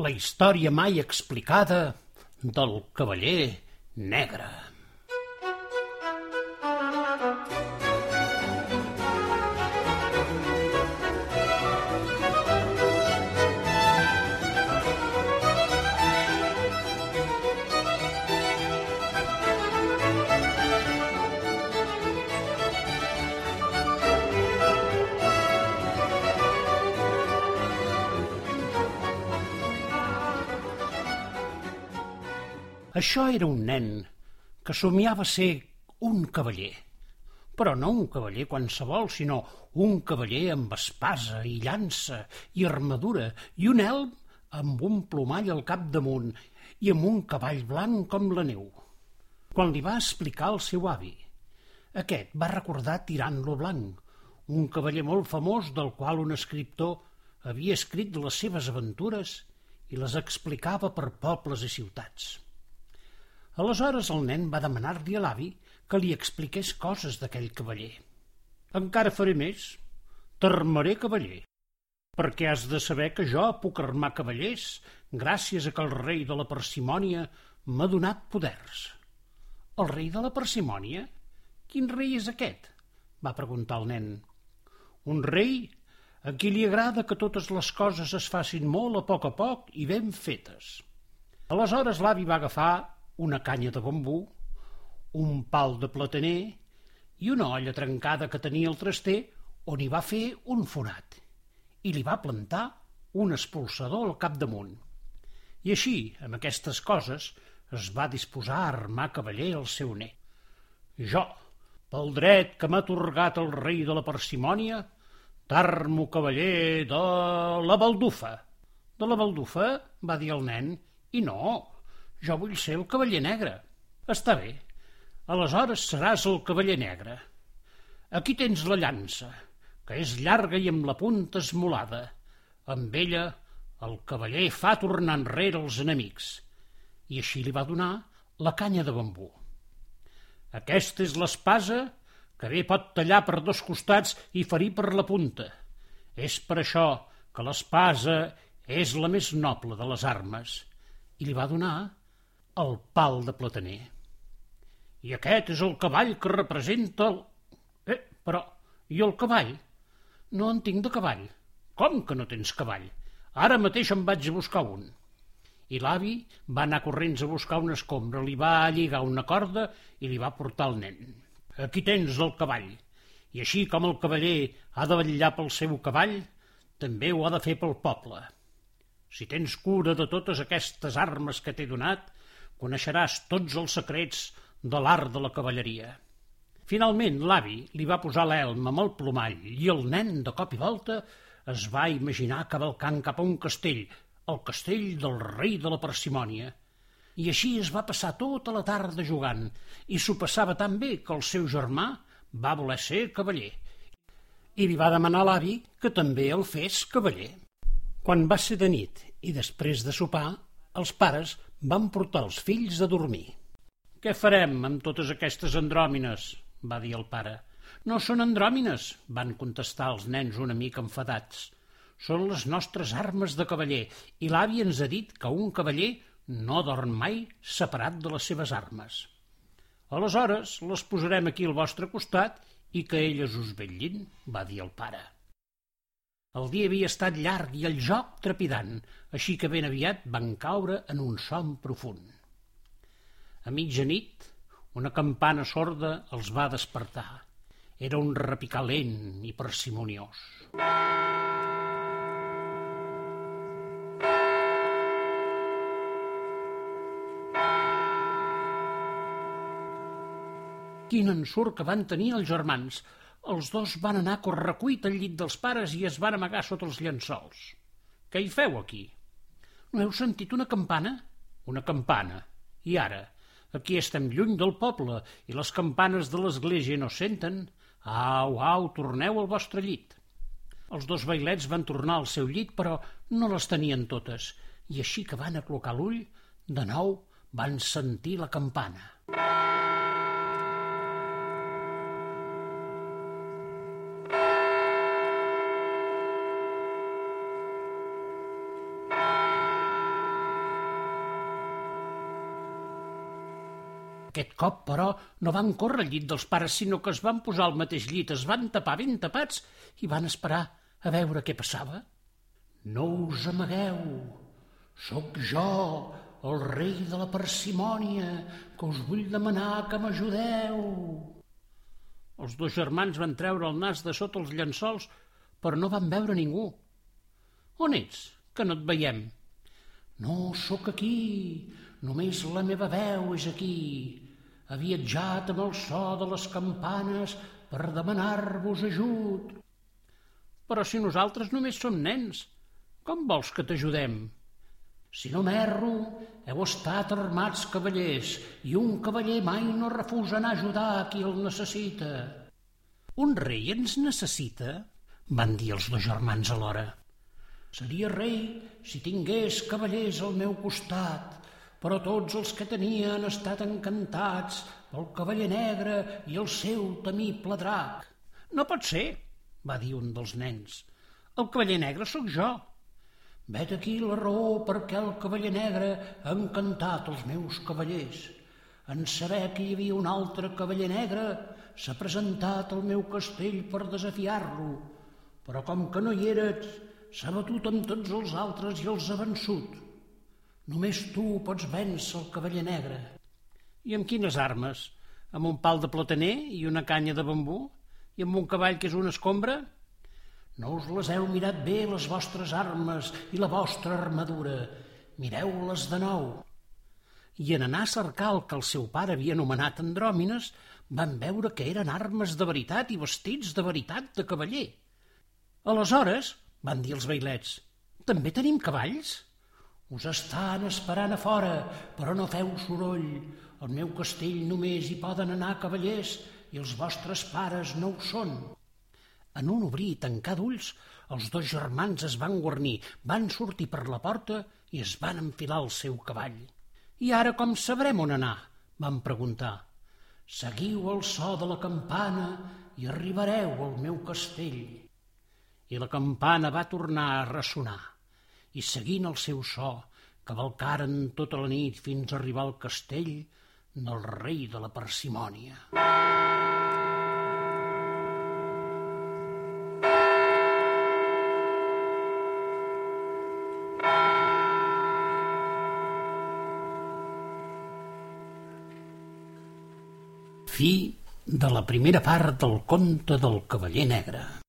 La història mai explicada del cavaller negre. Això era un nen que somiava ser un cavaller, però no un cavaller qualsevol, sinó un cavaller amb espasa i llança i armadura i un elm amb un plomall al capdamunt i amb un cavall blanc com la neu. Quan li va explicar al seu avi, aquest va recordar Tirant-lo Blanc, un cavaller molt famós del qual un escriptor havia escrit les seves aventures i les explicava per pobles i ciutats. Aleshores el nen va demanar-li a l'avi que li expliqués coses d'aquell cavaller. Encara faré més. T'armaré cavaller. Perquè has de saber que jo puc armar cavallers gràcies a que el rei de la parsimònia m'ha donat poders. El rei de la parsimònia? Quin rei és aquest? va preguntar el nen. Un rei a qui li agrada que totes les coses es facin molt a poc a poc i ben fetes. Aleshores l'avi va agafar una canya de bambú, un pal de plataner i una olla trencada que tenia el traster on hi va fer un fonat i li va plantar un expulsador al capdamunt. I així, amb aquestes coses, es va disposar a armar cavaller el seu net. Jo, pel dret que m'ha atorgat el rei de la parsimònia, t'armo cavaller de la baldufa. De la baldufa? va dir el nen. I no, jo vull ser el cavaller negre. Està bé. Aleshores seràs el cavaller negre. Aquí tens la llança, que és llarga i amb la punta esmolada. Amb ella el cavaller fa tornar enrere els enemics. I així li va donar la canya de bambú. Aquesta és l'espasa que bé pot tallar per dos costats i ferir per la punta. És per això que l'espasa és la més noble de les armes. I li va donar el pal de plataner. I aquest és el cavall que representa el... Eh, però, i el cavall? No en tinc de cavall. Com que no tens cavall? Ara mateix em vaig a buscar un. I l'avi va anar corrents a buscar una escombra, li va lligar una corda i li va portar el nen. Aquí tens el cavall. I així com el cavaller ha de vetllar pel seu cavall, també ho ha de fer pel poble. Si tens cura de totes aquestes armes que t'he donat, Coneixeràs tots els secrets de l'art de la cavalleria. Finalment, l'avi li va posar l'elm amb el plomall i el nen, de cop i volta, es va imaginar cavalcant cap a un castell, el castell del rei de la parsimònia. I així es va passar tota la tarda jugant, i s'ho passava tan bé que el seu germà va voler ser cavaller. I li va demanar l'avi que també el fes cavaller. Quan va ser de nit i després de sopar, els pares van portar els fills a dormir. Què farem amb totes aquestes andròmines? va dir el pare. No són andròmines, van contestar els nens una mica enfadats. Són les nostres armes de cavaller i l'avi ens ha dit que un cavaller no dorm mai separat de les seves armes. Aleshores les posarem aquí al vostre costat i que elles us vetllin, va dir el pare. El dia havia estat llarg i el joc trepidant, així que ben aviat van caure en un son profund. A mitjanit, una campana sorda els va despertar. Era un repicar lent i parsimoniós. Quin ensurt que van tenir els germans! Els dos van anar a correcuit al llit dels pares i es van amagar sota els llençols. Què hi feu aquí? No heu sentit una campana? Una campana. I ara? Aquí estem lluny del poble i les campanes de l'església no senten. Au, au, torneu al vostre llit. Els dos bailets van tornar al seu llit, però no les tenien totes, i així que van aclocar l'ull, de nou van sentir la campana. Aquest cop, però, no van córrer al llit dels pares, sinó que es van posar al mateix llit, es van tapar ben tapats i van esperar a veure què passava. No us amagueu, sóc jo, el rei de la parsimònia, que us vull demanar que m'ajudeu. Els dos germans van treure el nas de sota els llençols, però no van veure ningú. On ets, que no et veiem? No sóc aquí, només la meva veu és aquí. Ha viatjat amb el so de les campanes per demanar-vos ajut. Però si nosaltres només som nens, com vols que t'ajudem? Si no m'erro, heu estat armats cavallers i un cavaller mai no refusa anar a ajudar a qui el necessita. Un rei ens necessita? van dir els dos germans alhora. Seria rei si tingués cavallers al meu costat, però tots els que tenia han estat encantats pel cavaller negre i el seu temible drac. No pot ser, va dir un dels nens. El cavaller negre sóc jo. Vet aquí la raó perquè el cavaller negre ha encantat els meus cavallers. En saber que hi havia un altre cavaller negre, s'ha presentat al meu castell per desafiar-lo, però com que no hi eres, s'ha batut amb tots els altres i els ha vençut. Només tu pots vèncer el cavaller negre. I amb quines armes? Amb un pal de plataner i una canya de bambú? I amb un cavall que és una escombra? No us les heu mirat bé, les vostres armes i la vostra armadura. Mireu-les de nou. I en anar a cercar el que el seu pare havia anomenat andròmines, van veure que eren armes de veritat i vestits de veritat de cavaller. Aleshores, van dir els bailets, també tenim cavalls? Us estan esperant a fora, però no feu soroll. Al meu castell només hi poden anar cavallers i els vostres pares no ho són. En un obrir i tancar d'ulls, els dos germans es van guarnir, van sortir per la porta i es van enfilar al seu cavall. I ara com sabrem on anar? van preguntar. Seguiu el so de la campana i arribareu al meu castell. I la campana va tornar a ressonar i seguint el seu so, cavalcaren tota la nit fins a arribar al castell del rei de la parsimònia. Fi de la primera part del conte del Cavaller Negre.